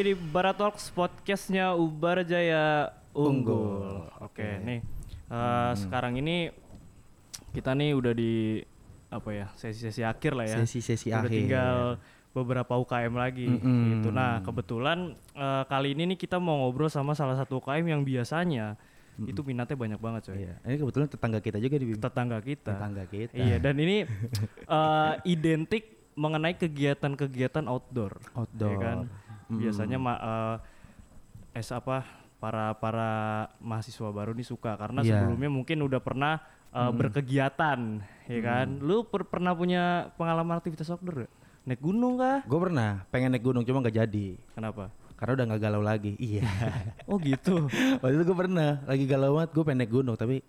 lagi di Barat Talks podcastnya Ubar Jaya Unggul. Oke, nih eh, sekarang ini kita nih udah di apa ya sesi-sesi akhir lah ya. Sesi-sesi udah akhir. tinggal beberapa UKM lagi Mm-mm. gitu. Nah kebetulan eh, kali ini nih kita mau ngobrol sama salah satu UKM yang biasanya itu minatnya banyak banget coy. Iya, ini kebetulan tetangga kita juga di Tetangga kita. tetangga kita. Iya dan ini eh, identik mengenai kegiatan-kegiatan outdoor. Outdoor. Ya kan? Mm. Biasanya ma eh, es apa para para mahasiswa baru nih suka karena Iya. sebelumnya mungkin udah pernah eh, berkegiatan, ya kan? Lu per- pernah punya pengalaman aktivitas outdoor gak? Naik gunung kah? Gue pernah pengen naik gunung cuma nggak jadi Kenapa? karena udah nggak galau lagi. Iya. Oh gitu. Waktu itu gue pernah lagi galau banget gue pengen naik gunung tapi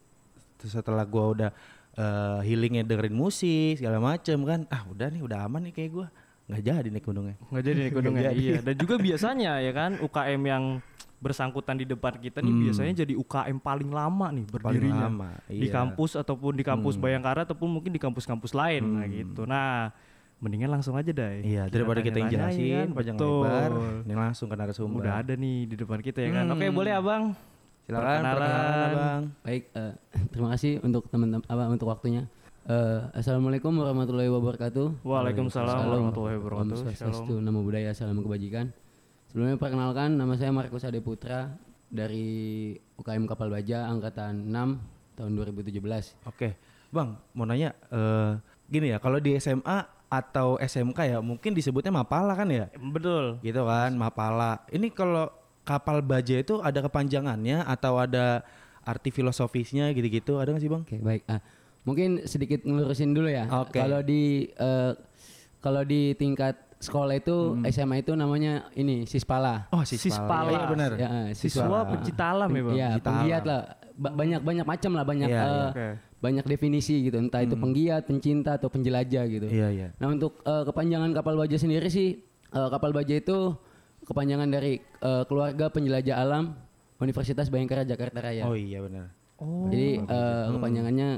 setelah gue udah eh, healingnya dengerin musik segala macem kan ah udah nih udah aman nih kayak gue nggak jadi naik gunungnya. nggak jadi naik gunungnya. Iya. Dan juga biasanya ya kan UKM yang bersangkutan di depan kita nih Hmm. biasanya jadi UKM paling lama nih berdirinya lama, di iya. kampus ataupun di kampus Hmm. Bayangkara ataupun mungkin di kampus-kampus lain nah gitu. Nah, mendingan langsung aja deh. Iya daripada kita yang jelasin kan? panjang Betul. lebar ini langsung ke narasumber. Udah ada nih di depan kita ya kan. Hmm. Oke, boleh Abang. Silakan Perkenalan. perkenalan abang. Baik, eh, terima kasih untuk teman-teman apa untuk waktunya. Eh, Assalamualaikum warahmatullahi wabarakatuh. Waalaikumsalam warahmatullahi wabarakatuh. Om Swastiastu, Namo Buddhaya, Salam Kebajikan. Sebelumnya perkenalkan nama saya Markus Ade Putra dari UKM Kapal Baja angkatan 6 tahun 2017. Oke, Bang, mau nanya eh gini ya, kalau di SMA atau SMK ya mungkin disebutnya Mapala kan ya? Betul. Gitu kan, Mapala. Ini kalau kapal baja itu ada kepanjangannya atau ada arti filosofisnya gitu-gitu, ada nggak sih Bang? Oke, baik. Ah, mungkin sedikit ngelurusin dulu ya. Oke. Kalau di eh, kalau di tingkat sekolah itu Hmm. SMA itu namanya ini Sispala. Oh, Sispala. Iya benar. Ya, eh, Siswa pencinta alam ya, Bang. Iya, penggiat lah. Ba- banyak banyak macam lah, banyak Iya, eh, iya. Oke. banyak definisi gitu. Entah itu penggiat, pencinta atau penjelajah gitu. Iya, iya. Nah, untuk eh, kepanjangan kapal baja sendiri sih eh, kapal baja itu kepanjangan dari eh, keluarga penjelajah alam Universitas Bayangkara Jakarta Raya. Oh iya benar. Oh. Jadi eh, kepanjangannya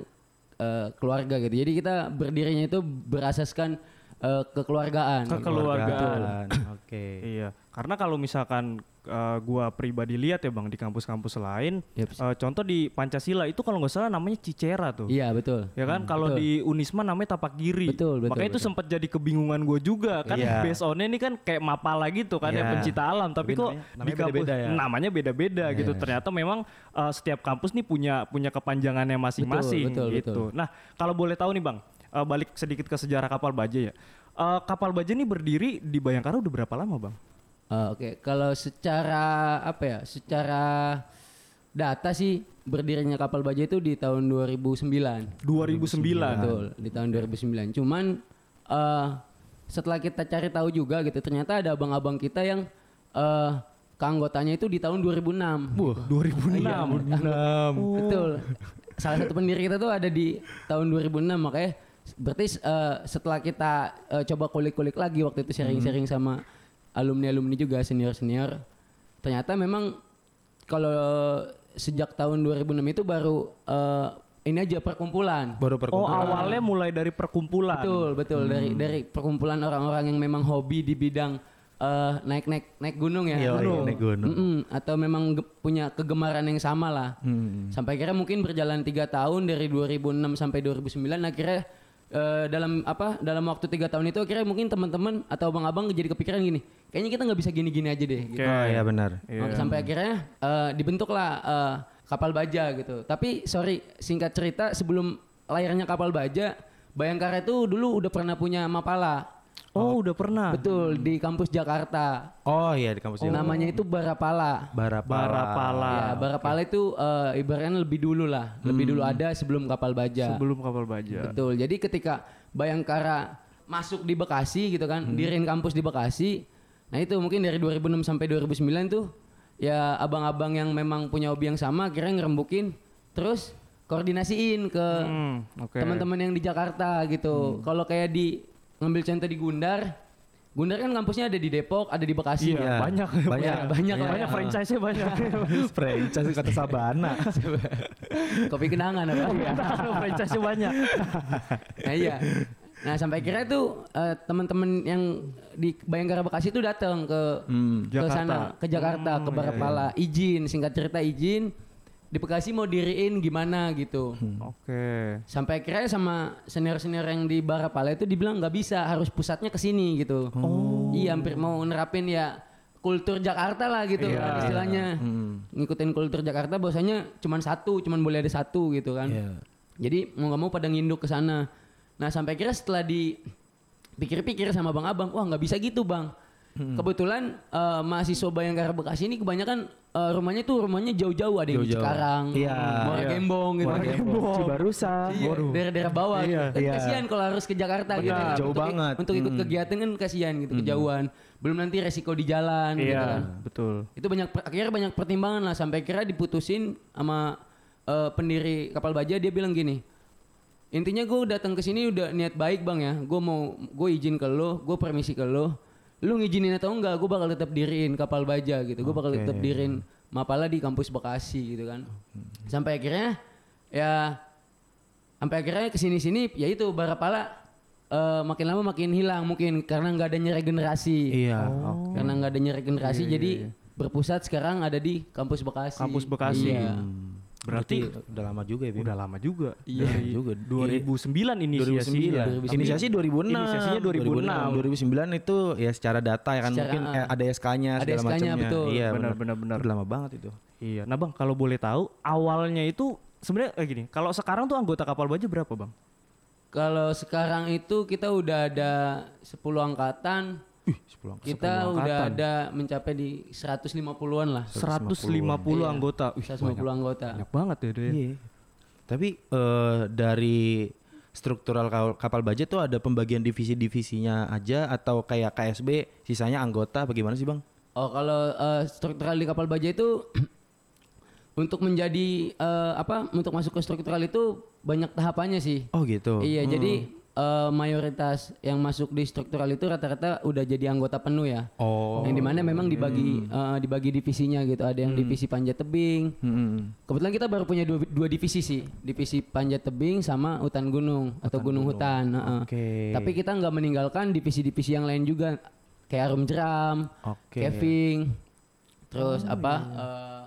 eh, keluarga gitu. Jadi kita berdirinya itu berasaskan eh, kekeluargaan. Kekeluargaan. Oke. Iya, karena kalau misalkan uh, gua pribadi lihat ya bang di kampus-kampus lain, Yep. uh, contoh di Pancasila itu kalau nggak salah namanya Cicera tuh. Iya betul. Ya kan, kalau betul. di Unisma namanya tapak giri. Betul, betul, Makanya itu betul. sempat jadi kebingungan gue juga kan. Iya. Based on ini kan kayak mapala gitu kan ya Iya. pencinta alam. Tapi, Tapi kok namanya- di namanya kampus beda-beda ya. namanya beda-beda gitu. Iya. Ternyata memang uh, setiap kampus nih punya punya kepanjangannya masing-masing gitu. betul. Nah kalau boleh tahu nih bang, uh, balik sedikit ke sejarah kapal baja ya. Uh, kapal baja ini berdiri di Bayangkara udah berapa lama bang? Eh, Oke, kalau secara apa ya? Secara data sih berdirinya kapal baja itu di tahun 2009. 2009. Betul, di tahun 2009. Cuman eh setelah kita cari tahu juga gitu, ternyata ada abang-abang kita yang eh keanggotanya itu di tahun 2006. Wah, 2006. Iya, Betul. Salah satu pendiri kita tuh ada di tahun 2006 makanya berarti eh, setelah kita eh, coba kulik-kulik lagi waktu itu sharing-sharing sama alumni-alumni juga senior-senior ternyata memang kalau sejak tahun 2006 itu baru eh, ini aja perkumpulan. Baru Oh perkumpulan. awalnya mulai dari perkumpulan. Betul, betul dari dari perkumpulan orang-orang yang memang hobi di bidang eh, naik-naik naik gunung ya. Iya, Gunung. naik gunung. Mm-mm, atau memang ge- punya kegemaran yang sama lah. Hmm. Sampai akhirnya mungkin berjalan tiga tahun dari 2006 sampai 2009 akhirnya eh, dalam apa dalam waktu tiga tahun itu akhirnya mungkin teman-teman atau abang-abang jadi kepikiran gini kayaknya kita nggak bisa gini-gini aja deh gitu. Oh iya benar. Maka sampai akhirnya eh, dibentuklah eh, kapal baja gitu tapi sorry singkat cerita sebelum layarnya kapal baja Bayangkara itu dulu udah pernah punya Mapala Oh, udah pernah. betul di kampus Jakarta Oh iya di kampus ini. namanya itu Barapala Barapala. Barapala. Ya, Barapala itu eh, ibaratnya lebih dulu lah, lebih dulu ada sebelum kapal baja. Sebelum kapal baja. Betul. Jadi ketika Bayangkara masuk di Bekasi gitu kan, dirin kampus di Bekasi. Nah, itu mungkin dari 2006 sampai 2009 tuh ya abang-abang yang memang punya hobi yang sama akhirnya ngerembukin terus koordinasiin ke Hmm, oke. teman-teman yang di Jakarta gitu. Kalau kayak di ngambil contoh di Gundar, Gundar kan kampusnya ada di Depok, ada di Bekasi. Iya, banyak. Banyak. banyak lah. banyak franchise-nya banyak. Franchise kata Sabana. Kopi kenangan apa? franchise-nya banyak. nah iya. Nah sampai akhirnya tuh eh, teman-teman yang di Bayangkara Bekasi itu datang ke Hmm. ke sana ke Jakarta ke Barapala izin singkat cerita izin di Bekasi mau diriin gimana gitu. Oke. Sampai akhirnya sama senior-senior yang di Barapala itu dibilang nggak bisa harus pusatnya ke sini gitu. Iya hampir mau nerapin ya kultur Jakarta lah gitu Iya. istilahnya. Ngikutin kultur Jakarta bahwasanya cuman satu, cuman boleh ada satu gitu kan. Iya. Jadi mau nggak mau pada nginduk ke sana. Nah sampai akhirnya setelah dipikir-pikir sama bang abang, wah nggak bisa gitu bang. Kebetulan eh, mahasiswa Bayangkara Bekasi ini kebanyakan eh, rumahnya tuh rumahnya jauh-jauh ada yang di Jauh-jauh. Cikarang, Iya. Muara Iya. Gembong gitu. Muara Gembong. Cibarusa. Iya, daerah-daerah bawah. Iya. Kan Iya. kasihan kalau harus ke Jakarta gitu. Benar, jauh Untuk- banget. Untuk ikut Mm. kegiatan kan kasihan gitu kejauhan. Belum nanti resiko di jalan gitu Iya, kan. betul. Itu banyak akhirnya banyak pertimbangan lah sampai kira diputusin sama eh, pendiri kapal baja dia bilang gini. Intinya gue datang ke sini udah niat baik bang ya. Gue mau gue izin ke lo, gue permisi ke lo. Lu ngizinin atau enggak, gue bakal tetap diriin kapal baja gitu. Gue bakal tetap diriin Mapala di kampus Bekasi gitu kan. Sampai akhirnya ya sampai akhirnya ke sini sini ya itu Barapala eh, makin lama makin hilang mungkin karena nggak adanya regenerasi. Iya. Karena nggak adanya regenerasi jadi berpusat sekarang ada di kampus Bekasi. Kampus Bekasi. Iya. Berarti udah lama juga ya, Bim? udah lama juga. Iya Dari juga. 2009 inisiasinya. 2009. Inisiasi 2006. Inisiasinya 2006. 2009 itu ya secara data ya kan Secara, mungkin eh, ada SK-nya Ada segala SK-nya, macamnya. betul. Iya, Benar, benar benar, benar. Udah lama banget itu. Iya. Nah bang, kalau boleh tahu awalnya itu sebenarnya kayak gini. Kalau sekarang tuh anggota kapal baja berapa bang? Kalau sekarang itu kita udah ada 10 angkatan, Ih, 10 kita udah ada mencapai di 150-an lah. 150 Iya. anggota. Wih, 150 anggota. banyak banget ya. Iya. Tapi eh, dari struktural ka- kapal baja tuh ada pembagian divisi-divisinya aja atau kayak KSB sisanya anggota bagaimana sih, Bang? Oh kalau eh, struktural di kapal baja itu untuk menjadi eh, apa untuk masuk ke struktural itu banyak tahapannya sih. Oh, gitu. Iya jadi eh, mayoritas yang masuk di struktural itu rata-rata udah jadi anggota penuh ya. Oh. Yang di mana memang dibagi eh, dibagi divisinya gitu. Ada yang divisi panjat tebing. Hmm. Kebetulan kita baru punya dua, dua divisi sih, divisi panjat tebing sama hutan gunung atau gunung hutan. heeh. Oke. Tapi kita nggak meninggalkan divisi-divisi yang lain juga, kayak arum jeram, Oke. caving, terus apa eh,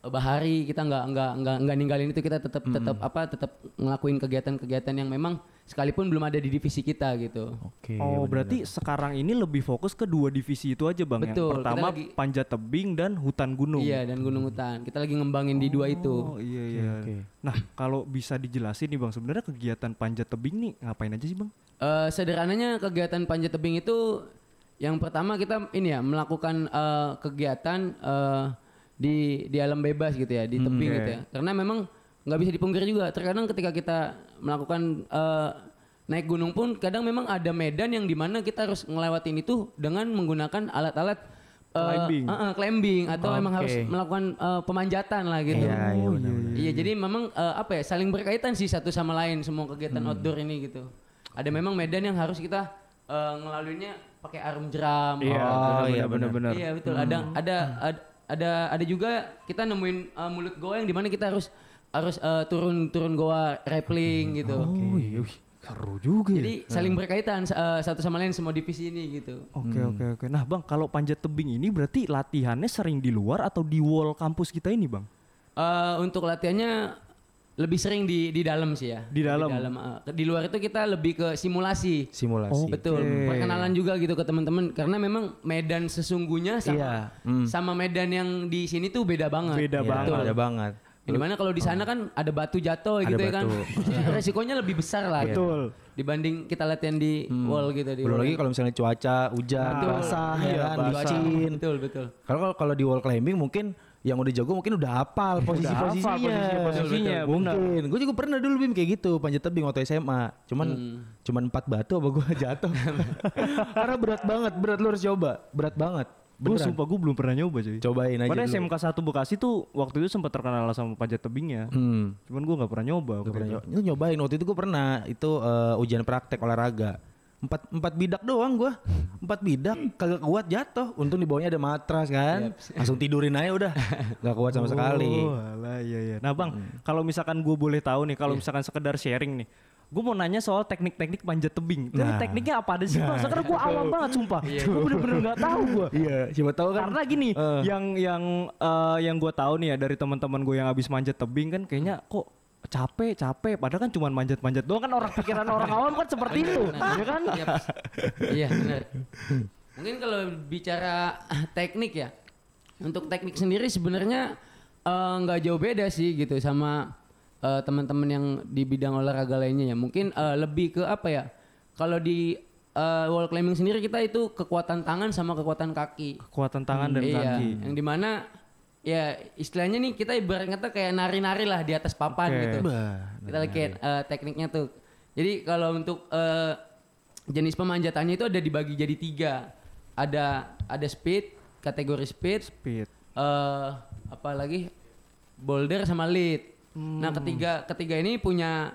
bahari kita nggak nggak nggak nggak ninggalin itu kita tetap tetap apa tetap ngelakuin kegiatan-kegiatan yang memang sekalipun belum ada di divisi kita gitu. Oke. Oh berarti sekarang ini lebih fokus ke dua divisi itu aja bang. Betul, Yang pertama lagi- panjat tebing dan hutan gunung. Iya dan gunung hutan. Kita lagi ngembangin di dua itu. Oh iya iya. oke. Nah kalau bisa dijelasin nih bang, sebenarnya kegiatan panjat tebing nih ngapain aja sih bang? Eh, sederhananya kegiatan panjat tebing itu yang pertama kita ini ya melakukan eh, kegiatan eh, di di alam bebas gitu ya di tebing oke. gitu ya karena memang nggak bisa dipungkiri juga terkadang ketika kita melakukan eh, naik gunung pun kadang memang ada medan yang di mana kita harus ngelewatin itu dengan menggunakan alat-alat eh, Climbing. eh, eh, climbing atau memang Oke. harus melakukan eh, pemanjatan lah gitu. Iya, iya, benar, Iya, jadi memang eh, apa ya saling berkaitan sih satu sama lain semua kegiatan Hmm. outdoor ini gitu. Ada memang medan yang harus kita eh, ngelaluinya pakai arum jeram. Iya, Oh, iya, benar-benar. Iya betul. Ada ada ad- ada ada juga kita nemuin uh, mulut goa yang di mana kita harus harus uh, turun turun goa rappelling gitu. Oh iya, seru juga. ya. Jadi saling berkaitan uh, satu sama lain semua divisi ini gitu. Oke oke oke. Nah bang, kalau panjat tebing ini berarti latihannya sering di luar atau di wall kampus kita ini bang? Uh, untuk latihannya lebih sering di di dalam sih ya. Di dalam? uh, di luar itu kita lebih ke simulasi. Simulasi. Betul, perkenalan juga gitu ke teman-teman karena memang medan sesungguhnya sama Iya. Hmm. sama medan yang di sini tuh beda banget. Beda Iya, banget. Ada banget. Yang di mana kalau di sana kan ada batu jatuh Ada gitu ya kan. Resikonya lebih besar lah. Betul. Dibanding kita latihan di wall gitu di Belum wall. lagi kalau misalnya cuaca hujan, Betul. basah, Iya, ya kan, basah. licin. Betul, betul. Kalau kalau- kalau di wall climbing mungkin yang udah jago mungkin udah hafal posisi-posisinya. posisi-posisinya, benar. Mungkin. Gue juga pernah dulu Bim kayak gitu panjat tebing waktu SMA. Cuman Hmm. cuman empat batu apa gue jatuh. Karena berat banget, berat lu harus coba. Berat banget. Gue sumpah gue belum pernah nyoba cuy. Cobain aja Padahal dulu. SMK 1 Bekasi tuh waktu itu sempat terkenal sama panjat tebingnya. Hmm. Cuman gue nggak pernah nyoba. Gak waktu pernah nyoba. Nyobain waktu itu gue pernah itu eh, ujian praktek olahraga. Empat, empat bidak doang gue Empat bidak kagak kuat jatuh Untung di bawahnya ada matras kan Langsung tidurin aja udah Gak kuat sama sekali Oh, alah, iya iya. Nah, Bang, kalau misalkan gue boleh tahu nih, kalau misalkan sekedar sharing nih, gue mau nanya soal teknik-teknik panjat tebing. Jadi Nah. tekniknya apa ada sih? Bang? Sekarang gue awam banget sumpah. gue bener-bener nggak tahu gue. Iya, siapa tahu kan. Karena gini, Eh. yang yang eh, yang gue tahu nih ya dari teman-teman gue yang habis manjat tebing kan kayaknya kok capek capek padahal kan cuma manjat-manjat doang kan orang pikiran orang awam kan seperti itu ya kan Iya. Iya, benar. Mungkin kalau bicara teknik ya. Untuk teknik sendiri sebenarnya eh, nggak jauh beda sih gitu sama eh, teman-teman yang di bidang olahraga lainnya ya. Mungkin eh, lebih ke apa ya? Kalau di eh, wall climbing sendiri kita itu kekuatan tangan sama kekuatan kaki. kekuatan tangan dan iya, kaki yang di mana ya istilahnya nih kita ibarat kata kayak nari-nari lah di atas papan Oke. gitu. Bah, Kita lihat eh, tekniknya tuh. Jadi kalau untuk eh, jenis pemanjatannya itu ada dibagi jadi tiga. Ada ada speed, kategori speed, speed eh apa lagi boulder sama lead. Hmm. Nah ketiga ketiga ini punya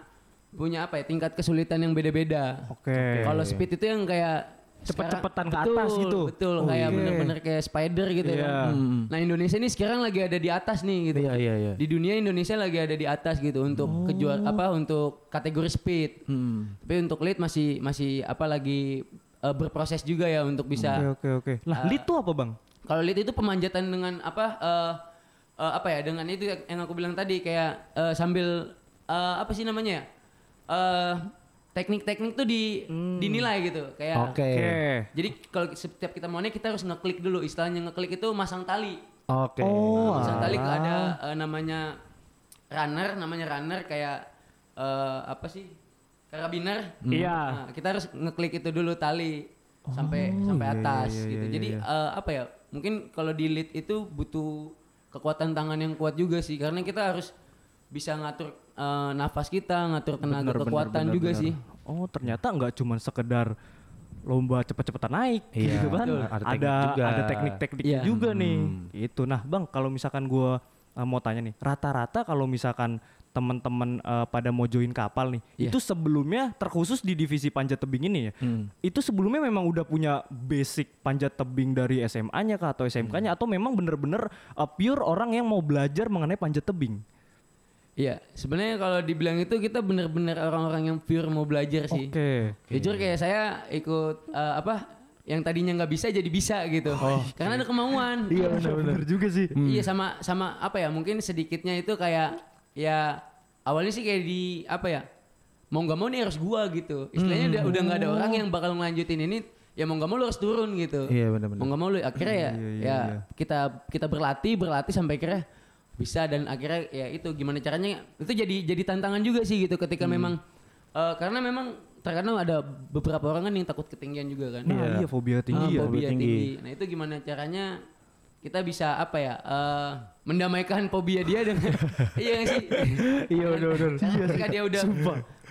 punya apa ya tingkat kesulitan yang beda-beda. oke Kalau speed itu yang kayak Cepet-cepetan ke atas Betul, gitu? Betul, Oh, kayak oke. bener-bener kayak spider gitu Iya. ya. Nah Indonesia ini sekarang lagi ada di atas nih gitu. Iya, iya, iya. Di dunia Indonesia lagi ada di atas gitu untuk Oh. kejuar apa untuk kategori speed. Hmm. Tapi untuk lead masih masih apa lagi eh, berproses juga ya untuk bisa. oke oke oke lah Eh, lead tuh apa bang Kalau lead itu pemanjatan dengan apa eh, eh, apa ya dengan itu yang aku bilang tadi kayak eh, sambil eh, apa sih namanya ya? Eh, teknik-teknik tuh di dinilai gitu kayak Oke. oke. Jadi kalau setiap kita mau naik kita harus ngeklik dulu istilahnya ngeklik itu masang tali. Oke. Oh, masang tali ada eh, namanya runner namanya runner kayak eh, apa sih? Karabiner Iya. Nah, kita harus ngeklik itu dulu tali sampai sampai iya, atas iya, gitu. iya, jadi eh, apa ya mungkin kalau di lead itu butuh kekuatan tangan yang kuat juga sih karena kita harus bisa ngatur eh, nafas kita ngatur tenaga Bener, bener, kekuatan bener, juga bener. sih Oh ternyata nggak cuma sekedar lomba cepet-cepetan naik Iya, gitu kan. betul. Ada Ada teknik juga. ada teknik-tekniknya Iya. juga nih. Itu. Nah bang kalau misalkan gua uh, mau tanya nih, rata-rata kalau misalkan teman-teman uh, pada mau join kapal nih, Iya. itu sebelumnya terkhusus di divisi panjat tebing ini ya, Hmm. itu sebelumnya memang udah punya basic panjat tebing dari SMA-nya kah atau SMK-nya atau memang bener-bener uh, pure orang yang mau belajar mengenai panjat tebing? Iya, sebenarnya kalau dibilang itu kita benar-benar orang-orang yang pure mau belajar sih. Oke. Jujur kayak saya ikut eh, apa yang tadinya nggak bisa jadi bisa gitu. Karena ada kemauan. Iya benar-benar juga sih. Iya sama sama apa ya mungkin sedikitnya itu kayak ya awalnya sih kayak di apa ya mau nggak mau nih harus gua gitu. Istilahnya udah udah nggak ada orang yang bakal ngelanjutin ini ya mau nggak mau lu harus turun gitu. Iya benar-benar. Mau nggak mau lu akhirnya ya Iya, iya, ya iya. kita kita berlatih berlatih sampai akhirnya bisa dan akhirnya ya itu gimana caranya itu jadi jadi tantangan juga sih gitu ketika memang eh, karena memang terkadang ada beberapa orang kan yang takut ketinggian juga kan. Nah, iya fobia tinggi ya. Ah, fobia tinggi. tinggi. Nah itu gimana caranya kita bisa apa ya eh, mendamaikan fobia dia dengan iya sih Iya benar-benar. Karena ketika dia udah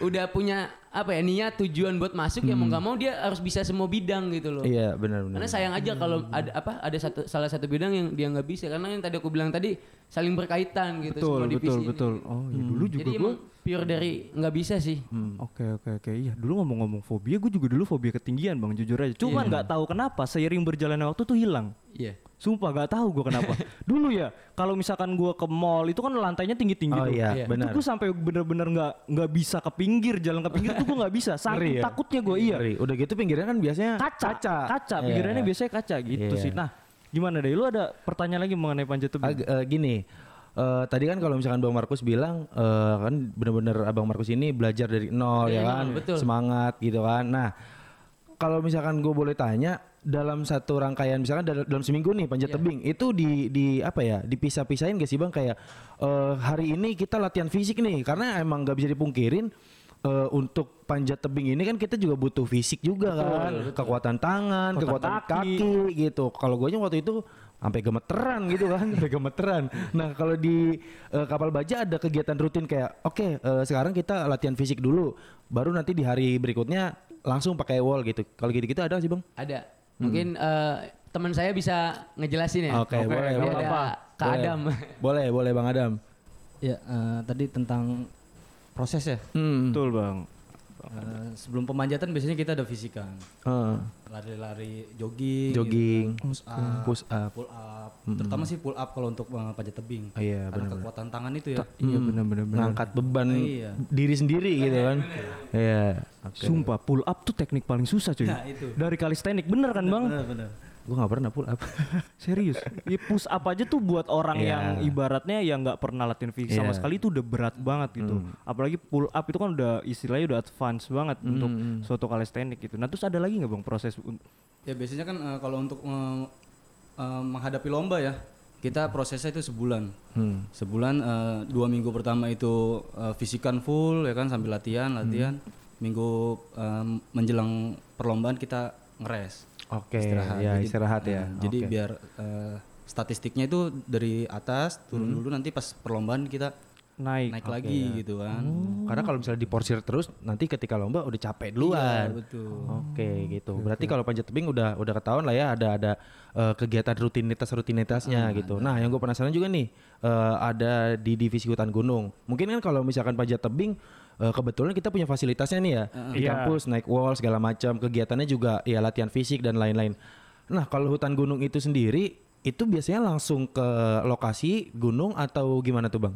udah punya apa ya niat tujuan buat masuk ya mau nggak mau dia harus bisa semua bidang gitu loh. Iya benar-benar. karena sayang aja kalau ada apa ada satu salah satu bidang yang dia nggak bisa. Karena yang tadi aku bilang tadi saling berkaitan gitu Betul semua divisi betul ini. betul. Oh iya dulu juga jadi gue pure dari nggak bisa sih. Oke oke oke. Iya dulu ngomong-ngomong fobia gue juga dulu fobia ketinggian bang jujur aja. Cuman nggak tahu kenapa seiring berjalannya waktu tuh hilang. Iya sumpah nggak tahu gue kenapa dulu ya kalau misalkan gue ke mall itu kan lantainya tinggi tinggi Oh tuh iya, Iya. benar. itu gue sampai bener-bener nggak nggak bisa ke pinggir jalan ke pinggir tuh gue nggak bisa saking Ngeri ya? takutnya gue iya Ngeri. Udah gitu pinggirnya kan biasanya kaca kaca, Iya. pinggirannya biasanya kaca gitu Iya. sih nah gimana deh lu ada pertanyaan lagi mengenai panjat tebing Ag- eh, gini, eh, tadi kan kalau misalkan Bang Markus bilang eh, kan bener-bener Abang Markus ini belajar dari nol Dari ya kan, betul. semangat gitu kan. Nah, kalau misalkan gue boleh tanya dalam satu rangkaian misalkan dal- dalam seminggu nih panjat Iya. tebing itu di di apa ya dipisah-pisahin gak sih bang kayak eh, hari ini kita latihan fisik nih karena emang nggak bisa dipungkirin eh, untuk panjat tebing ini kan kita juga butuh fisik juga kan kekuatan tangan Kekuatan kekuatan kaki. kaki gitu. Kalau gue waktu itu sampai gemeteran gitu kan, sampai gemeteran. Nah kalau di eh, kapal baja ada kegiatan rutin kayak, oke eh, sekarang kita latihan fisik dulu, baru nanti di hari berikutnya langsung pakai wall gitu. Kalau gitu-gitu ada sih bang? ada mungkin eh, teman saya bisa ngejelasin ya Oke, Dia nggak boleh. ada Kak Boleh. Adam Boleh, boleh bang Adam. Ya, eh, tadi tentang proses ya. Hmm. betul bang Eh, sebelum pemanjatan biasanya kita ada fisikan. Heeh. Lari-lari jogging, gitu Jogging, kan. push up, push up. pull up. Terutama sih pull up kalau untuk eh, panjat tebing. Oh iya, Karena kekuatan tangan itu ya. Iya benar-benar. Ngangkat beban Iya. diri sendiri gitu kan. Iya. Sumpah pull up tuh teknik paling susah cuy. Nah, itu. Dari kalistenik bener kan bang? Benar-benar. Gue gak pernah pull up. Serius. Ya push up aja tuh buat orang Iya. yang ibaratnya yang nggak pernah latihan fisik sama Iya. sekali itu udah berat banget gitu. Apalagi pull up itu kan udah istilahnya udah advance banget untuk suatu kalistenik gitu. Nah terus ada lagi nggak bang proses Ya biasanya kan eh, kalau untuk eh, eh, menghadapi lomba ya, kita prosesnya itu sebulan. Hmm. Sebulan eh, dua minggu pertama itu eh, fisikan full ya kan sambil latihan latihan. Minggu eh, menjelang perlombaan kita ngeres. Oke, ya istirahat ya. eh, Jadi Oke. biar eh, statistiknya itu dari atas turun Hmm. dulu nanti pas perlombaan kita naik? naik lagi gitu kan. Karena kalau misalnya diporsir terus nanti ketika lomba udah capek Iya, duluan. betul. Oke gitu. Berarti kalau panjat tebing udah udah ketahuan lah ya ada ada eh, kegiatan rutinitas rutinitasnya gitu. Nah yang gue penasaran juga nih eh, ada di divisi hutan gunung. Mungkin kan kalau misalkan panjat tebing eh, kebetulan kita punya fasilitasnya nih ya di Iya. kampus naik wall segala macam. Kegiatannya juga ya latihan fisik dan lain-lain. Nah kalau hutan gunung itu sendiri itu biasanya langsung ke lokasi gunung atau gimana tuh bang?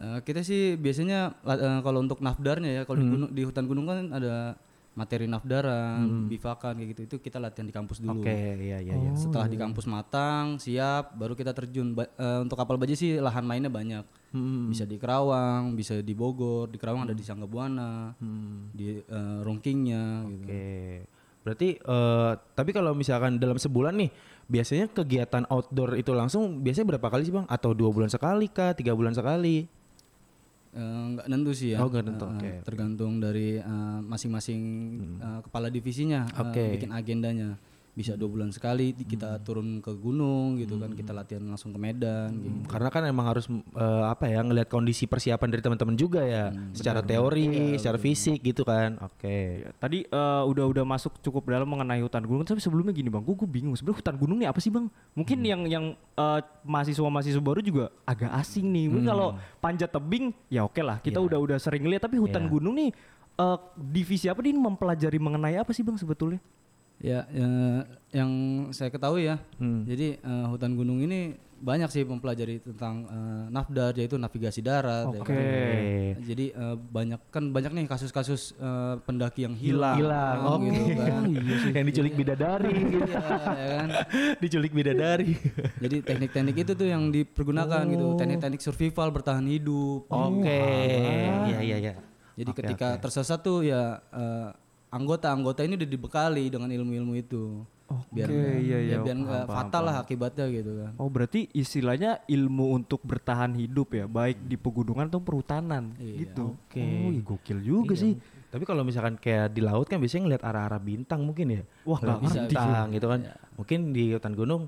Eh, kita sih biasanya eh, kalau untuk nafdarnya ya, kalau di, Hmm. gunung- di hutan gunung kan ada materi nafdaran, bivakan kayak gitu. Itu kita latihan di kampus dulu. Hmm. Oke iya iya iya. Setelah di kampus matang, siap, baru kita terjun. Ba- eh, untuk kapal baja sih lahan mainnya banyak. Hmm. Bisa di Kerawang, bisa di Bogor. Di Kerawang ada di Sanggabuana, di eh, Rongkingnya. Gitu. Hmm. Oke. Berarti eh tapi kalau misalkan dalam sebulan nih biasanya kegiatan outdoor itu langsung biasanya berapa kali sih bang? Atau dua bulan sekali kah? Tiga bulan sekali? Eh, nggak nentu sih ya. Oh, nentu, oke. Hmm. Tergantung dari masing-masing eh, kepala divisinya Oke. Hmm. bikin agendanya. Bisa dua bulan sekali kita turun ke gunung gitu kan, kita latihan langsung ke Medan. Gitu. Karena kan emang harus eh, apa ya ngelihat kondisi persiapan dari teman-teman juga ya, Hmm, secara teori, secara fisik gitu kan. Oke. Ya, tadi eh, udah udah masuk cukup dalam mengenai hutan gunung tapi sebelumnya gini bang, gue bingung sebenarnya hutan gunung ini apa sih bang? Mungkin yang yang eh, mahasiswa-mahasiswa baru juga agak asing nih. Mungkin kalau panjat tebing ya oke lah kita udah udah sering lihat tapi hutan Iya. gunung nih eh, divisi apa nih mempelajari mengenai apa sih bang sebetulnya? Ya, ya, yang saya ketahui ya. Hmm. Jadi eh, hutan gunung ini banyak sih mempelajari tentang eh, nafdar yaitu navigasi darat. ya Oke. kan. Jadi eh, banyak kan banyak nih kasus-kasus eh, pendaki yang hilang, Hilang. Oh, gitu kan. Yang diculik bidadari gitu. Iya, ya kan. diculik bidadari. Jadi teknik-teknik itu tuh yang dipergunakan gitu, Oh. teknik-teknik survival bertahan hidup. Oke. Iya iya iya. Jadi ketika tersesat tuh ya eh, anggota-anggota ini udah dibekali dengan ilmu-ilmu itu. biar Oke, nggak- iya, iya, ya biar nggak fatal lah akibatnya gitu kan. Oh berarti istilahnya ilmu untuk bertahan hidup ya, baik di pegunungan atau perhutanan Iya. gitu. Oke. Oh, iya, gokil juga sih. Tapi kalau misalkan kayak di laut kan biasanya ngeliat arah-arah bintang mungkin ya. Wah, nggak ngerti bintang gitu kan. Mungkin di hutan gunung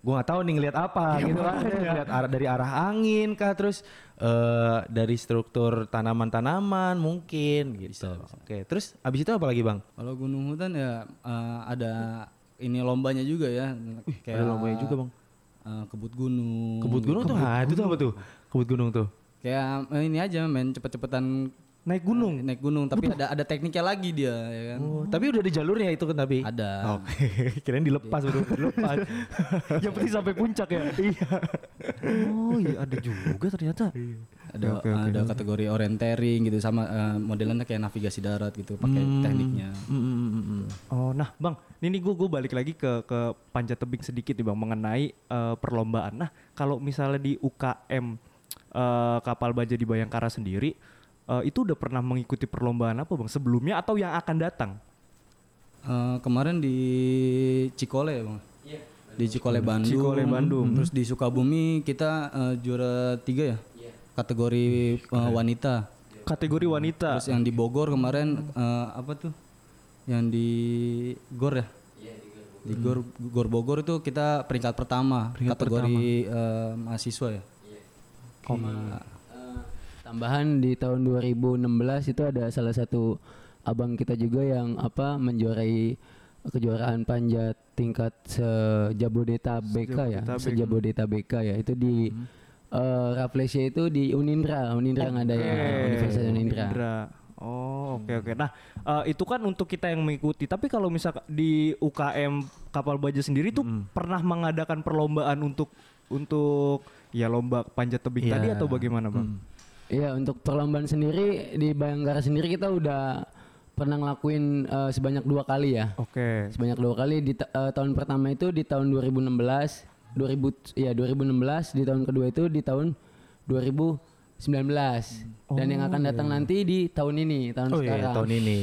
gua nggak tahu nih ngeliat apa gitu kan. Ngeliat arah dari arah angin kah terus eh dari struktur tanaman-tanaman mungkin gitu. Oke, terus abis itu apa lagi, Bang? Kalau gunung hutan ya eh, ada ini lombanya juga ya. Ada lombanya juga, Bang. eh, kebut gunung. Kebut gunung tuh, ah, itu tuh apa tuh? Kebut gunung tuh. Kayak ini aja main cepet-cepetan Naik gunung. naik gunung tapi ada ada tekniknya lagi dia ya kan. Oh, tapi udah ada jalurnya itu kan tapi. Ada. Oke, kirain dilepas udah dilepas. Yang penting sampai puncak ya. iya. Oh iya ada juga ternyata. Ada ada kategori orienteering gitu sama eh, modelannya kayak navigasi darat gitu pakai tekniknya. Mm, mm, mm, mm. Oh nah bang, ini gue gue balik lagi ke ke panjat tebing sedikit nih bang mengenai eh, perlombaan. Nah kalau misalnya di UKM eh, kapal baja di Bayangkara sendiri eh, itu udah pernah mengikuti perlombaan apa bang sebelumnya atau yang akan datang? Eh, kemarin di Cikole ya bang. Di Cikole Bandung. Cikole, Bandung. Terus di Sukabumi kita eh, juara tiga ya. Kategori eh, wanita. Kategori wanita. Terus yang di Bogor kemarin eh, apa tuh? Yang di Gor ya? Di Gor, Gor Bogor itu kita peringkat pertama kategori eh, mahasiswa ya. Eh, tambahan di tahun 2016 itu ada salah satu abang kita juga yang apa menjuarai kejuaraan panjat tingkat sejabodetabek ya, sejabodetabek ya. Itu di eh, Rafflesia itu di Unindra, Unindra nggak ada ya, Universitas Unindra. Indra. Oh oke oke. Nah eh, itu kan untuk kita yang mengikuti. Tapi kalau misal di UKM kapal baja sendiri tuh pernah mengadakan perlombaan untuk untuk ya lomba panjat tebing Iya. tadi atau bagaimana bang? Iya untuk perlombaan sendiri di Bayangkara sendiri kita udah pernah ngelakuin eh, sebanyak dua kali ya. Oke. Sebanyak dua kali di ta- eh, tahun pertama itu di tahun 2016, 2000 ya 2016 di tahun kedua itu di tahun 2019 dan yang akan datang nanti di tahun ini tahun Oh iya sekarang. tahun ini.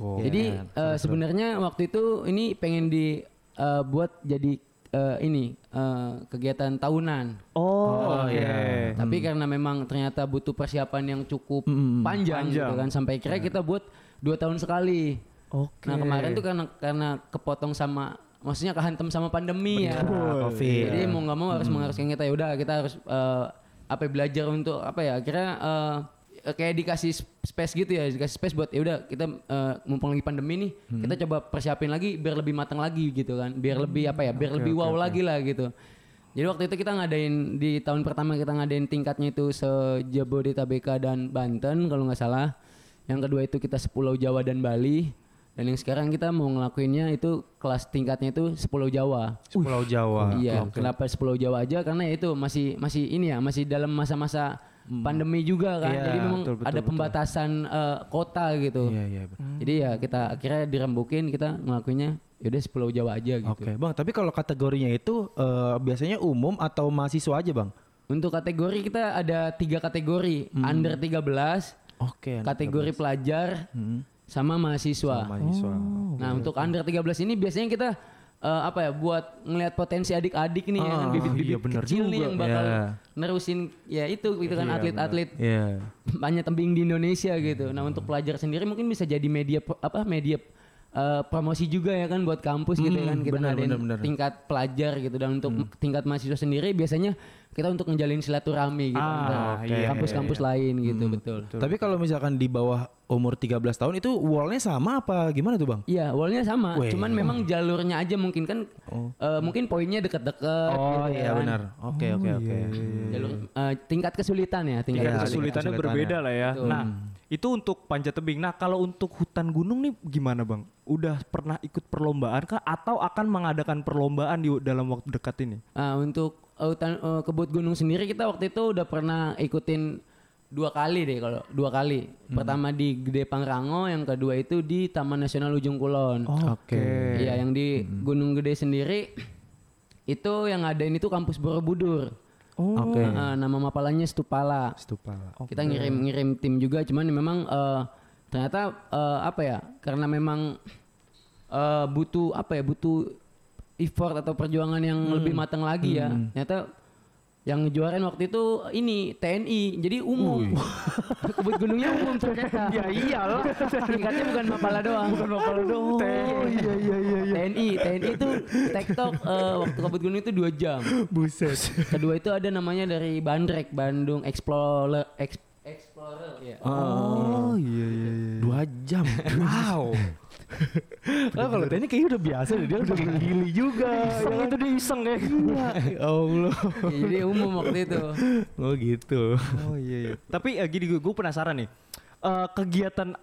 Jadi eh, sebenarnya waktu itu ini pengen di eh, buat jadi eh, ini eh, kegiatan tahunan. Oh, oke. iya. Tapi karena memang ternyata butuh persiapan yang cukup panjang, gitu Panjang. kan sampai kira kita buat dua tahun sekali. Oke. Nah kemarin tuh karena karena kepotong sama maksudnya kehantem sama pandemi ya. Covid. Jadi mau nggak mau harus mengharuskan kita ya udah kita harus eh, apa ya, belajar untuk apa ya akhirnya eh, kayak dikasih space gitu ya dikasih space buat ya udah kita eh, mumpung lagi pandemi nih kita coba persiapin lagi biar lebih matang lagi gitu kan. Biar lebih apa ya biar lebih wow lagi lah gitu. Jadi waktu itu kita ngadain di tahun pertama kita ngadain tingkatnya itu sejabodetabek dan Banten kalau nggak salah. Yang kedua itu kita sepulau Jawa dan Bali. Dan yang sekarang kita mau ngelakuinnya itu kelas tingkatnya itu sepulau Jawa. Pulau Jawa. Iya, kenapa 10 Jawa aja? Karena ya itu masih masih ini ya, masih dalam masa-masa pandemi juga kan. Iya, Jadi memang betul, betul, ada betul. pembatasan eh, kota gitu. Iya iya. benar. Jadi ya kita akhirnya dirembukin kita ngelakuinnya yaudah 10 Jawa aja gitu. Oke bang, tapi kalau kategorinya itu eh, biasanya umum atau mahasiswa aja bang? Untuk kategori kita ada tiga kategori, under 13, Oke. kategori pelajar, Hmm. sama mahasiswa. mahasiswa. Nah, untuk under 13 ini biasanya kita eh, apa ya buat ngelihat potensi adik-adik nih ya kan bibit-bibit iya bener kecil nih juga. yang bakal Iya. nerusin ya itu gitu kan atlet-atlet Iya. banyak tembing di Indonesia gitu. Nah, untuk pelajar sendiri mungkin bisa jadi media apa media eh, promosi juga ya kan buat kampus gitu ya kan kita benar, ngadain benar, benar. tingkat pelajar gitu dan untuk tingkat mahasiswa sendiri biasanya kita untuk ngejalin silaturahmi gitu Ah, antar iya, kampus-kampus lain gitu betul. Tapi kalau misalkan di bawah umur 13 tahun itu wallnya sama apa gimana tuh bang? Iya, awalnya sama. Weh. Cuman memang jalurnya aja mungkin kan eh, mungkin poinnya deket-deket Oh gitu iya kan. benar. Oke oke oke. Jalur eh, tingkat kesulitan ya, tingkat Iya, Tingkat kesulitan. kesulitannya berbeda lah ya. Nah, itu untuk panjat tebing. Nah, kalau untuk hutan gunung nih gimana, Bang? Udah pernah ikut perlombaan kah atau akan mengadakan perlombaan di dalam waktu dekat ini? Ah, untuk eh, hutan eh, kebut gunung sendiri kita waktu itu udah pernah ikutin dua kali deh kalau dua kali. Pertama di Gede Pangrango, yang kedua itu di Taman Nasional Ujung Kulon. Oke. Iya, yang di Gunung Gede sendiri itu yang ngadain itu kampus Borobudur. Oke. Ah, nama mapalanya Stupala. Stupa. kita ngirim-ngirim tim juga cuman memang eh, ternyata eh, apa ya karena memang eh, butuh apa ya butuh effort atau perjuangan yang lebih matang lagi ya ternyata yang ngejuarain waktu itu ini TNI jadi umum kebut gunungnya umum ternyata ya iyalah tingkatnya bukan mapala doang bukan mapala doang iya iya iya TNI TNI itu tektok eh, waktu kebut gunung itu dua jam Buset. Kedua itu ada namanya dari Bandrek, Bandung Explorer Ex- Explorer ya. Oh, iya iya iya. Dua jam. Wow. oh, kalau TNI kayaknya udah biasa deh, dia udah pakai gili juga. Iseng itu dia iseng ya. Ya Allah. Ya, jadi umum waktu itu. Oh gitu. Oh iya iya. Tapi eh, gini gue penasaran nih. Eh, kegiatan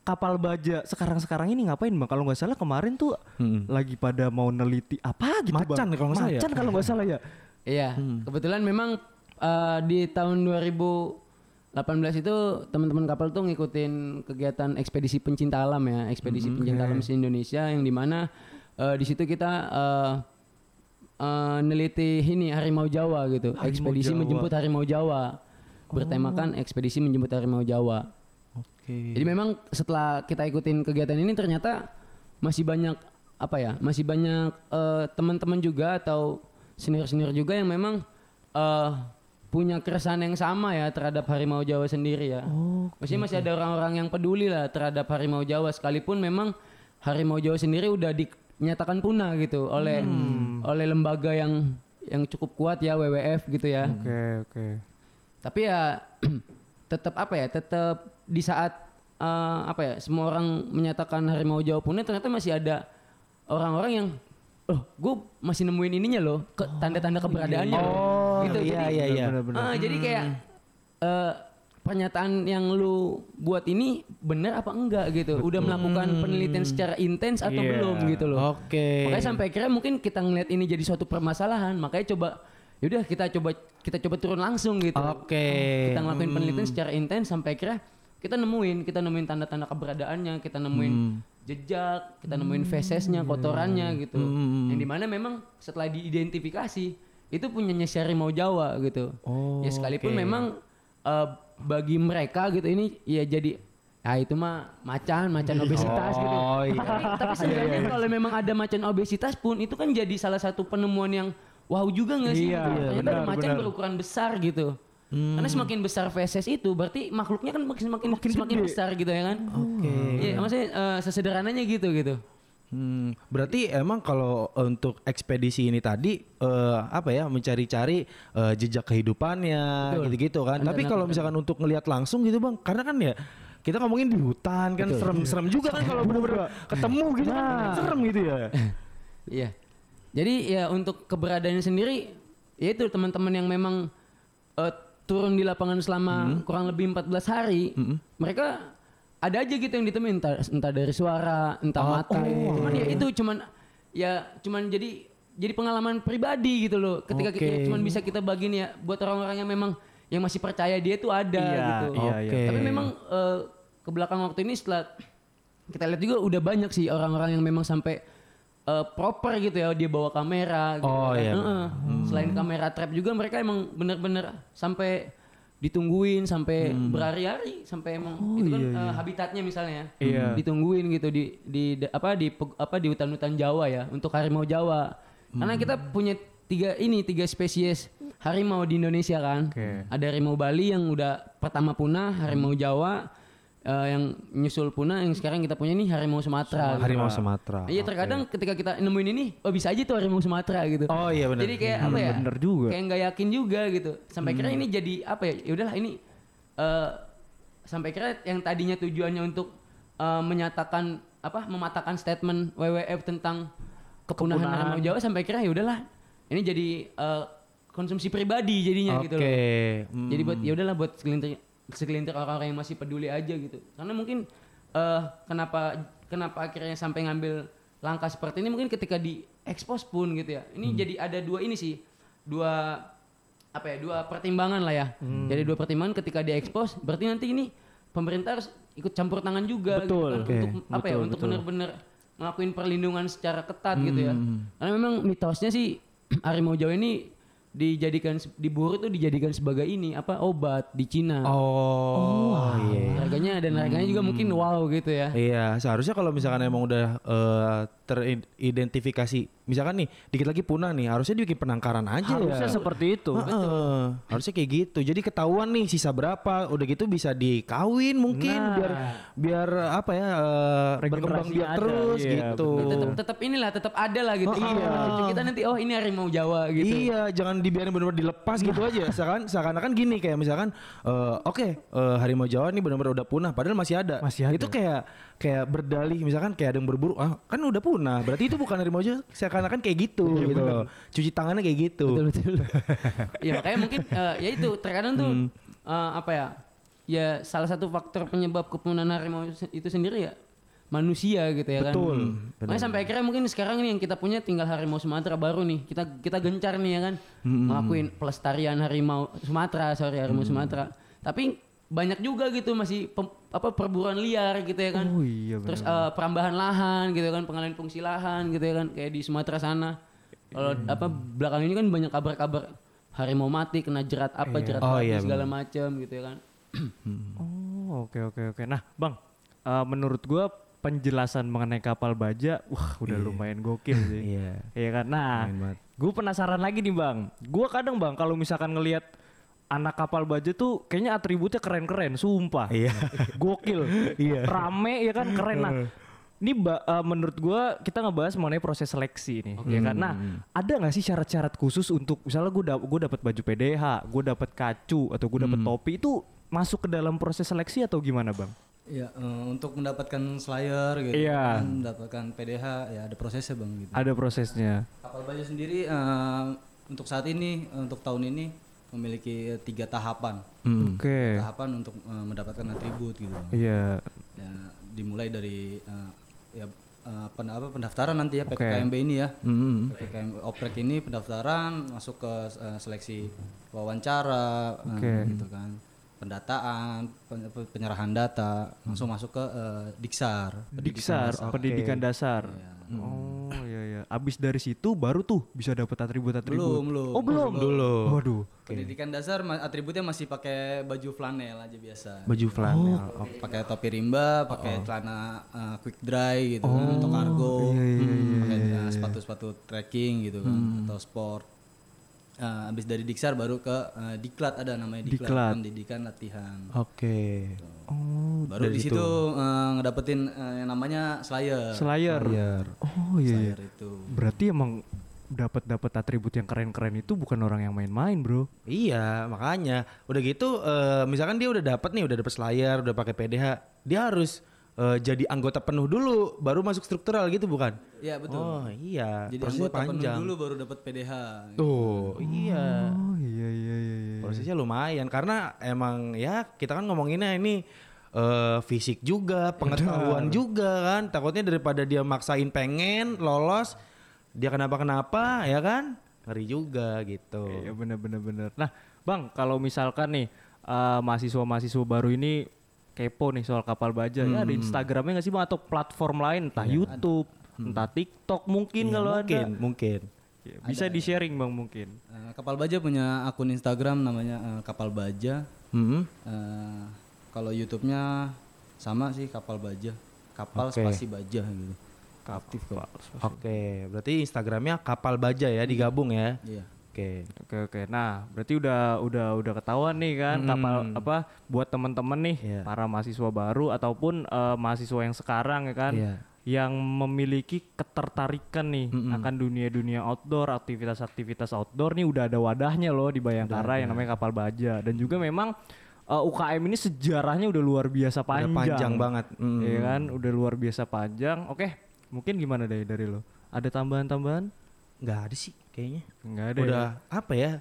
kapal baja sekarang-sekarang ini ngapain bang? Kalau nggak salah kemarin tuh Hmm. lagi pada mau neliti apa gitu Macan bang? kalau nggak salah ya? Macan kalau nggak salah ya. Iya, kebetulan memang eh, di tahun 2018 itu teman-teman kapal tuh ngikutin kegiatan ekspedisi pencinta alam ya, ekspedisi pencinta alam se Indonesia yang di mana eh, di situ kita eh, eh, neliti ini harimau Jawa gitu, ekspedisi Jawa. menjemput harimau Jawa, bertemakan ekspedisi menjemput harimau Jawa. Oke. Jadi memang setelah kita ikutin kegiatan ini ternyata masih banyak apa ya, masih banyak eh, teman-teman juga atau senior-senior juga yang memang eh, punya keresahan yang sama ya terhadap harimau Jawa sendiri ya. Maksudnya masih ada orang-orang yang peduli lah terhadap harimau Jawa sekalipun memang harimau Jawa sendiri udah dinyatakan punah gitu oleh oleh lembaga yang yang cukup kuat ya WWF gitu ya. Oke oke. Tapi ya tetap apa ya? Tetap di saat eh, apa ya? Semua orang menyatakan harimau Jawa punah ternyata masih ada orang-orang yang oh, gue masih nemuin ininya loh, ke, tanda-tanda keberadaannya loh. Oh gitu. iya Jadi, iya iya. Ah, jadi kayak eh, pernyataan yang lu buat ini benar apa enggak gitu. Udah melakukan penelitian secara intens atau Iya. belum gitu loh. Oke. Makanya sampai akhirnya mungkin kita ngeliat ini jadi suatu permasalahan, makanya coba yaudah kita coba kita coba turun langsung gitu. Oke. Kita ngelakuin penelitian secara intens sampai akhirnya kita nemuin, kita nemuin tanda-tanda keberadaannya, kita nemuin jejak, kita nemuin fesesnya, kotorannya gitu. Yang di mana memang setelah diidentifikasi itu punyanya harimau Jawa gitu. Oh, ya sekalipun memang eh, bagi mereka gitu ini ya jadi Ya itu mah macan, macan obesitas gitu. Oh, iya. Tapi, tapi sebenarnya kalau memang ada macan obesitas pun itu kan jadi salah satu penemuan yang wow juga nggak sih? Iya, gitu. iya, benar, macan benar. berukuran besar gitu. Karena semakin besar feses itu berarti makhluknya kan makin semakin semakin besar gitu ya kan? Oke. Iya, maksudnya eh, sesederhananya gitu gitu. Hmm, berarti emang kalau untuk ekspedisi ini tadi eh, apa ya mencari-cari eh, jejak kehidupannya gitu-gitu kan. Tapi kalau misalkan untuk ngelihat langsung gitu bang, karena kan ya kita ngomongin di hutan kan serem-serem juga kan kalau bener-bener ketemu gitu kan. Serem gitu ya. Iya. Jadi ya untuk keberadaannya sendiri ya itu teman-teman yang memang eh, turun di lapangan selama kurang lebih 14 hari, mereka ada aja gitu yang ditemuin entah, entah dari suara, entah mata. Cuman ya itu cuman ya cuman jadi jadi pengalaman pribadi gitu loh. Ketika Oke. kita cuman bisa kita bagiin ya buat orang-orang yang memang yang masih percaya dia tuh ada Iya, gitu. iya, iya. Tapi memang eh, ke belakang waktu ini setelah kita lihat juga udah banyak sih orang-orang yang memang sampai eh, proper gitu ya dia bawa kamera gitu. Oh, kan. iya, Heeh. Selain kamera trap juga mereka emang bener-bener sampai ditungguin sampai berhari-hari sampai emang itu kan eh, habitatnya misalnya. Iya. ditungguin gitu di di da- apa di apa di hutan-hutan Jawa ya untuk harimau Jawa. Karena kita punya tiga ini tiga spesies harimau di Indonesia kan. Oke. ada harimau Bali yang udah pertama punah harimau Jawa eh, yang nyusul punah yang sekarang kita punya nih harimau Sumatera gitu. Harimau Sumatera. Iya terkadang ketika kita nemuin ini, oh bisa aja tuh harimau Sumatera gitu. Oh iya benar. Jadi kayak apa ya? bener juga. Kayak nggak yakin juga gitu. Sampai kira ini jadi apa ya? Ya udahlah ini eh sampai kira yang tadinya tujuannya untuk eh, menyatakan apa? Mematahkan statement WWF tentang kepunahan, Kepunahan. harimau Jawa sampai kira ya udahlah. Ini jadi eh, konsumsi pribadi jadinya gitu loh. Oke. Hmm. Jadi buat ya udahlah buat segelintir segelintir orang-orang yang masih peduli aja gitu. Karena mungkin eh kenapa kenapa akhirnya sampai ngambil langkah seperti ini mungkin ketika di expose pun gitu ya. Ini jadi ada dua ini sih. Dua apa ya? Dua pertimbangan lah ya. Jadi dua pertimbangan ketika di expose berarti nanti ini pemerintah harus ikut campur tangan juga gitu Betul. kan, Oke, untuk apa ya? betul, Untuk betul. benar-benar ngelakuin perlindungan secara ketat gitu ya. Karena memang mitosnya sih harimau Jawa ini dijadikan diburu itu dijadikan sebagai ini apa obat di Cina. Oh, iya. Harganya dan harganya juga mungkin wow gitu ya. Iya, seharusnya kalau misalkan emang udah eh, teridentifikasi, misalkan nih dikit lagi punah nih, harusnya dibikin penangkaran aja Harusnya ya. seperti itu. Heeh, harusnya kayak gitu. Jadi ketahuan nih sisa berapa, udah gitu bisa dikawin mungkin Nah. biar biar apa ya eh, berkembang ada, terus iya, gitu. Tetap tetap inilah tetap ada lah gitu. Oh, iya. Kita nanti oh ini harimau Jawa gitu. Iya, jangan dibiarin benar-benar dilepas gitu aja. Seakan seakan-akan gini kayak misalkan eh, oke eh, harimau Jawa nih benar-benar udah punah padahal masih ada. Masih ada. Itu kayak kayak berdalih misalkan kayak ada yang berburu, ah kan udah punah. Berarti itu bukan harimau Jawa. Seakan-akan kayak gitu gitu loh. Cuci tangannya kayak gitu. Betul betul. ya makanya mungkin eh, ya itu terkadang tuh Hmm. eh, apa ya? Ya salah satu faktor penyebab kepunahan harimau itu sendiri ya manusia gitu ya kan. Betul. Makanya sampai akhirnya mungkin sekarang ini yang kita punya tinggal harimau Sumatera baru nih. Kita kita gencar nih ya kan. Hmm. Ngelakuin pelestarian harimau Sumatera, sorry harimau Sumatera. Tapi banyak juga gitu masih pem- apa perburuan liar gitu ya kan. Oh iya Terus eh, perambahan lahan gitu kan, pengalihan fungsi lahan gitu ya kan, kayak di Sumatera sana. Kalau apa belakang ini kan banyak kabar-kabar harimau mati kena jerat apa jerat Oh, babi iya, segala macam gitu ya kan. Oh oke oke oke. Nah bang, eh, menurut gua penjelasan mengenai kapal baja, wah udah lumayan gokil sih. Iya. Iya kan. Nah, gue penasaran lagi nih bang. Gue kadang bang kalau misalkan ngelihat anak kapal baja tuh kayaknya atributnya keren-keren, sumpah. Iya. Gokil. Iya. Rame ya kan keren. Nah, ini eh, menurut gua kita ngebahas mengenai proses seleksi nih, ya kan. Nah, ada nggak sih syarat-syarat khusus untuk misalnya gue da gue dapat baju PDH, gue dapat kacu atau gue dapat topi itu masuk ke dalam proses seleksi atau gimana bang? Iya, eh, untuk mendapatkan slayer gitu, Iya. kan, mendapatkan PDH ya ada prosesnya bang gitu. Ada prosesnya. Kapal baja sendiri eh, untuk saat ini, untuk tahun ini memiliki eh, tiga tahapan. Hmm. Oke. Tahapan untuk eh, mendapatkan atribut gitu. Iya. Ya, dimulai dari eh, ya eh, pen- apa, pendaftaran nanti ya PPKMB ini ya. Hmm. PPKM oprek ini pendaftaran masuk ke eh, seleksi wawancara eh, Oke. gitu kan. Pendataan, pen- penyerahan data, langsung masuk ke eh, Diksar. Diksar, pendidikan dasar. Oh iya iya. Abis dari situ baru tuh bisa dapat atribut-atribut. Belum, belum. Oh belum dulu. Waduh. Pendidikan dasar atributnya masih pakai baju flanel aja biasa. Baju flanel. Oh. Pakai topi rimba, pakai celana eh, quick dry gitu kan, atau cargo, pakai eh, sepatu-sepatu trekking gitu kan, atau sport. Eh, abis dari Diksar baru ke eh, Diklat ada namanya Diklat, Diklat. pendidikan latihan. Oke. Oh, Baru di situ eh, ngedapetin eh, yang namanya Slayer. Slayer. Oh iya. iya. Slayer itu. Berarti emang dapat dapat atribut yang keren-keren itu bukan orang yang main-main, Bro. Iya, makanya udah gitu eh, misalkan dia udah dapat nih, udah dapat Slayer, udah pakai PDH, dia harus eh, jadi anggota penuh dulu baru masuk struktural gitu bukan? Iya betul. Oh, iya. Jadi Prosesnya anggota penuh panjang. dulu baru dapat PDH. Tuh, iya. Oh iya iya iya iya. Prosesnya lumayan karena emang ya kita kan ngomonginnya ini eh, fisik juga, pengetahuan juga kan. Takutnya daripada dia maksain pengen lolos, dia kenapa-kenapa ya kan? Ngeri juga gitu. Iya bener bener bener. Nah, Bang, kalau misalkan nih eh, mahasiswa-mahasiswa baru ini kepo nih soal kapal baja, ya ada Instagramnya nggak sih bang atau platform lain, entah YouTube, entah TikTok mungkin Iya, kalau mungkin, ada. mungkin. Ya, bisa di sharing bang mungkin. Eh, Kapal Baja punya akun Instagram namanya eh, Kapal Baja. Mhm. Eh, kalau YouTube-nya sama sih Kapal Baja. Kapal Oke. spasi Baja gitu. Aktif kok. Oke, berarti Instagramnya kapal baja ya digabung ya. Iya. Oke. Oke oke. Nah, berarti udah udah udah ketahuan nih kan kapal apa buat temen-temen nih Iya. para mahasiswa baru ataupun eh, mahasiswa yang sekarang ya kan Iya. yang memiliki ketertarikan nih akan dunia-dunia outdoor, aktivitas-aktivitas outdoor nih udah ada wadahnya loh di Bayangkara yang namanya kapal baja dan juga memang eh, UKM ini sejarahnya udah luar biasa Udah panjang. panjang banget. Mm. Iya kan, udah luar biasa panjang. Oke, mungkin gimana dari dari lo? Ada tambahan-tambahan? Nggak ada sih kayaknya. Enggak ada. ya? udah apa ya?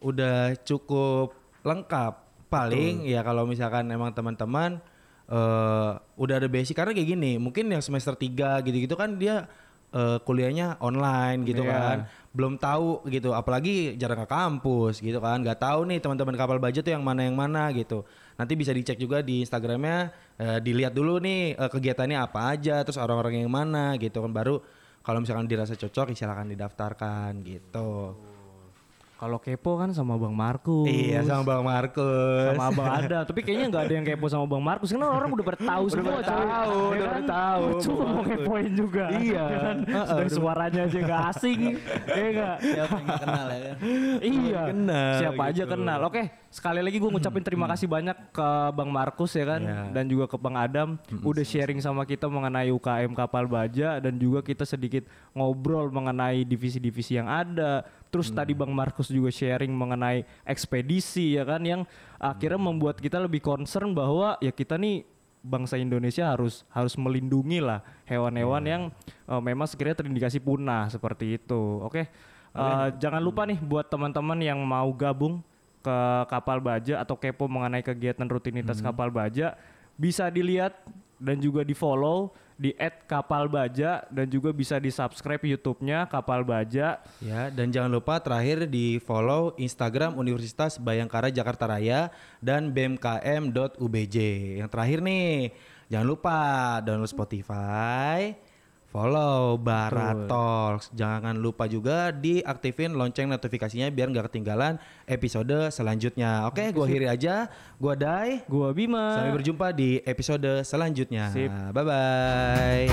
Udah cukup lengkap. Paling ya kalau misalkan emang teman-teman eh udah ada basic karena kayak gini, mungkin yang semester 3 gitu-gitu kan dia eh, kuliahnya online gitu Iya. kan. Belum tahu gitu, apalagi jarang ke kampus gitu kan. nggak tahu nih teman-teman kapal baja tuh yang mana yang mana gitu. Nanti bisa dicek juga di Instagramnya, eh, dilihat dulu nih eh, kegiatannya apa aja, terus orang-orang yang mana gitu kan baru kalau misalkan dirasa cocok ya silakan didaftarkan gitu. Kalau kepo kan sama Bang Markus. Iya sama Bang Markus. sama Abang ada, tapi kayaknya nggak ada yang kepo sama Bang Markus karena orang udah pada tahu semua. coy. tahu, Ya udah kan? tahu Cuma Bang mau kepoin juga. Iya. Ya kan? Sudah suaranya aja nggak asing. Iya nggak? Siapa yang kenal ya kan? Iya. Kenal Siapa aja gitu. kenal. Oke, sekali lagi gue ngucapin terima kasih banyak ke Bang Markus ya kan Iya. dan juga ke Bang Adam udah sharing sama kita mengenai UKM kapal baja dan juga kita sedikit ngobrol mengenai divisi-divisi yang ada. Terus tadi Bang Markus juga sharing mengenai ekspedisi ya kan yang akhirnya membuat kita lebih concern bahwa ya kita nih bangsa Indonesia harus harus melindungi lah hewan-hewan yang eh, memang sekiranya terindikasi punah seperti itu. Oke. Eh, jangan lupa nih buat teman-teman yang mau gabung ke kapal baja atau kepo mengenai kegiatan rutinitas kapal baja bisa dilihat dan juga di follow di @kapalbaja dan juga bisa di subscribe YouTube-nya Kapal Baja. Ya, dan jangan lupa terakhir di follow Instagram Universitas Bayangkara Jakarta Raya dan bmkm.ubj. Yang terakhir nih, jangan lupa download Spotify, follow Bara Talks. Jangan lupa juga diaktifin lonceng notifikasinya biar nggak ketinggalan episode selanjutnya. Oke, gua akhiri aja. Gua Dai. Gua Bima. Sampai berjumpa di episode selanjutnya. Sip. Bye bye.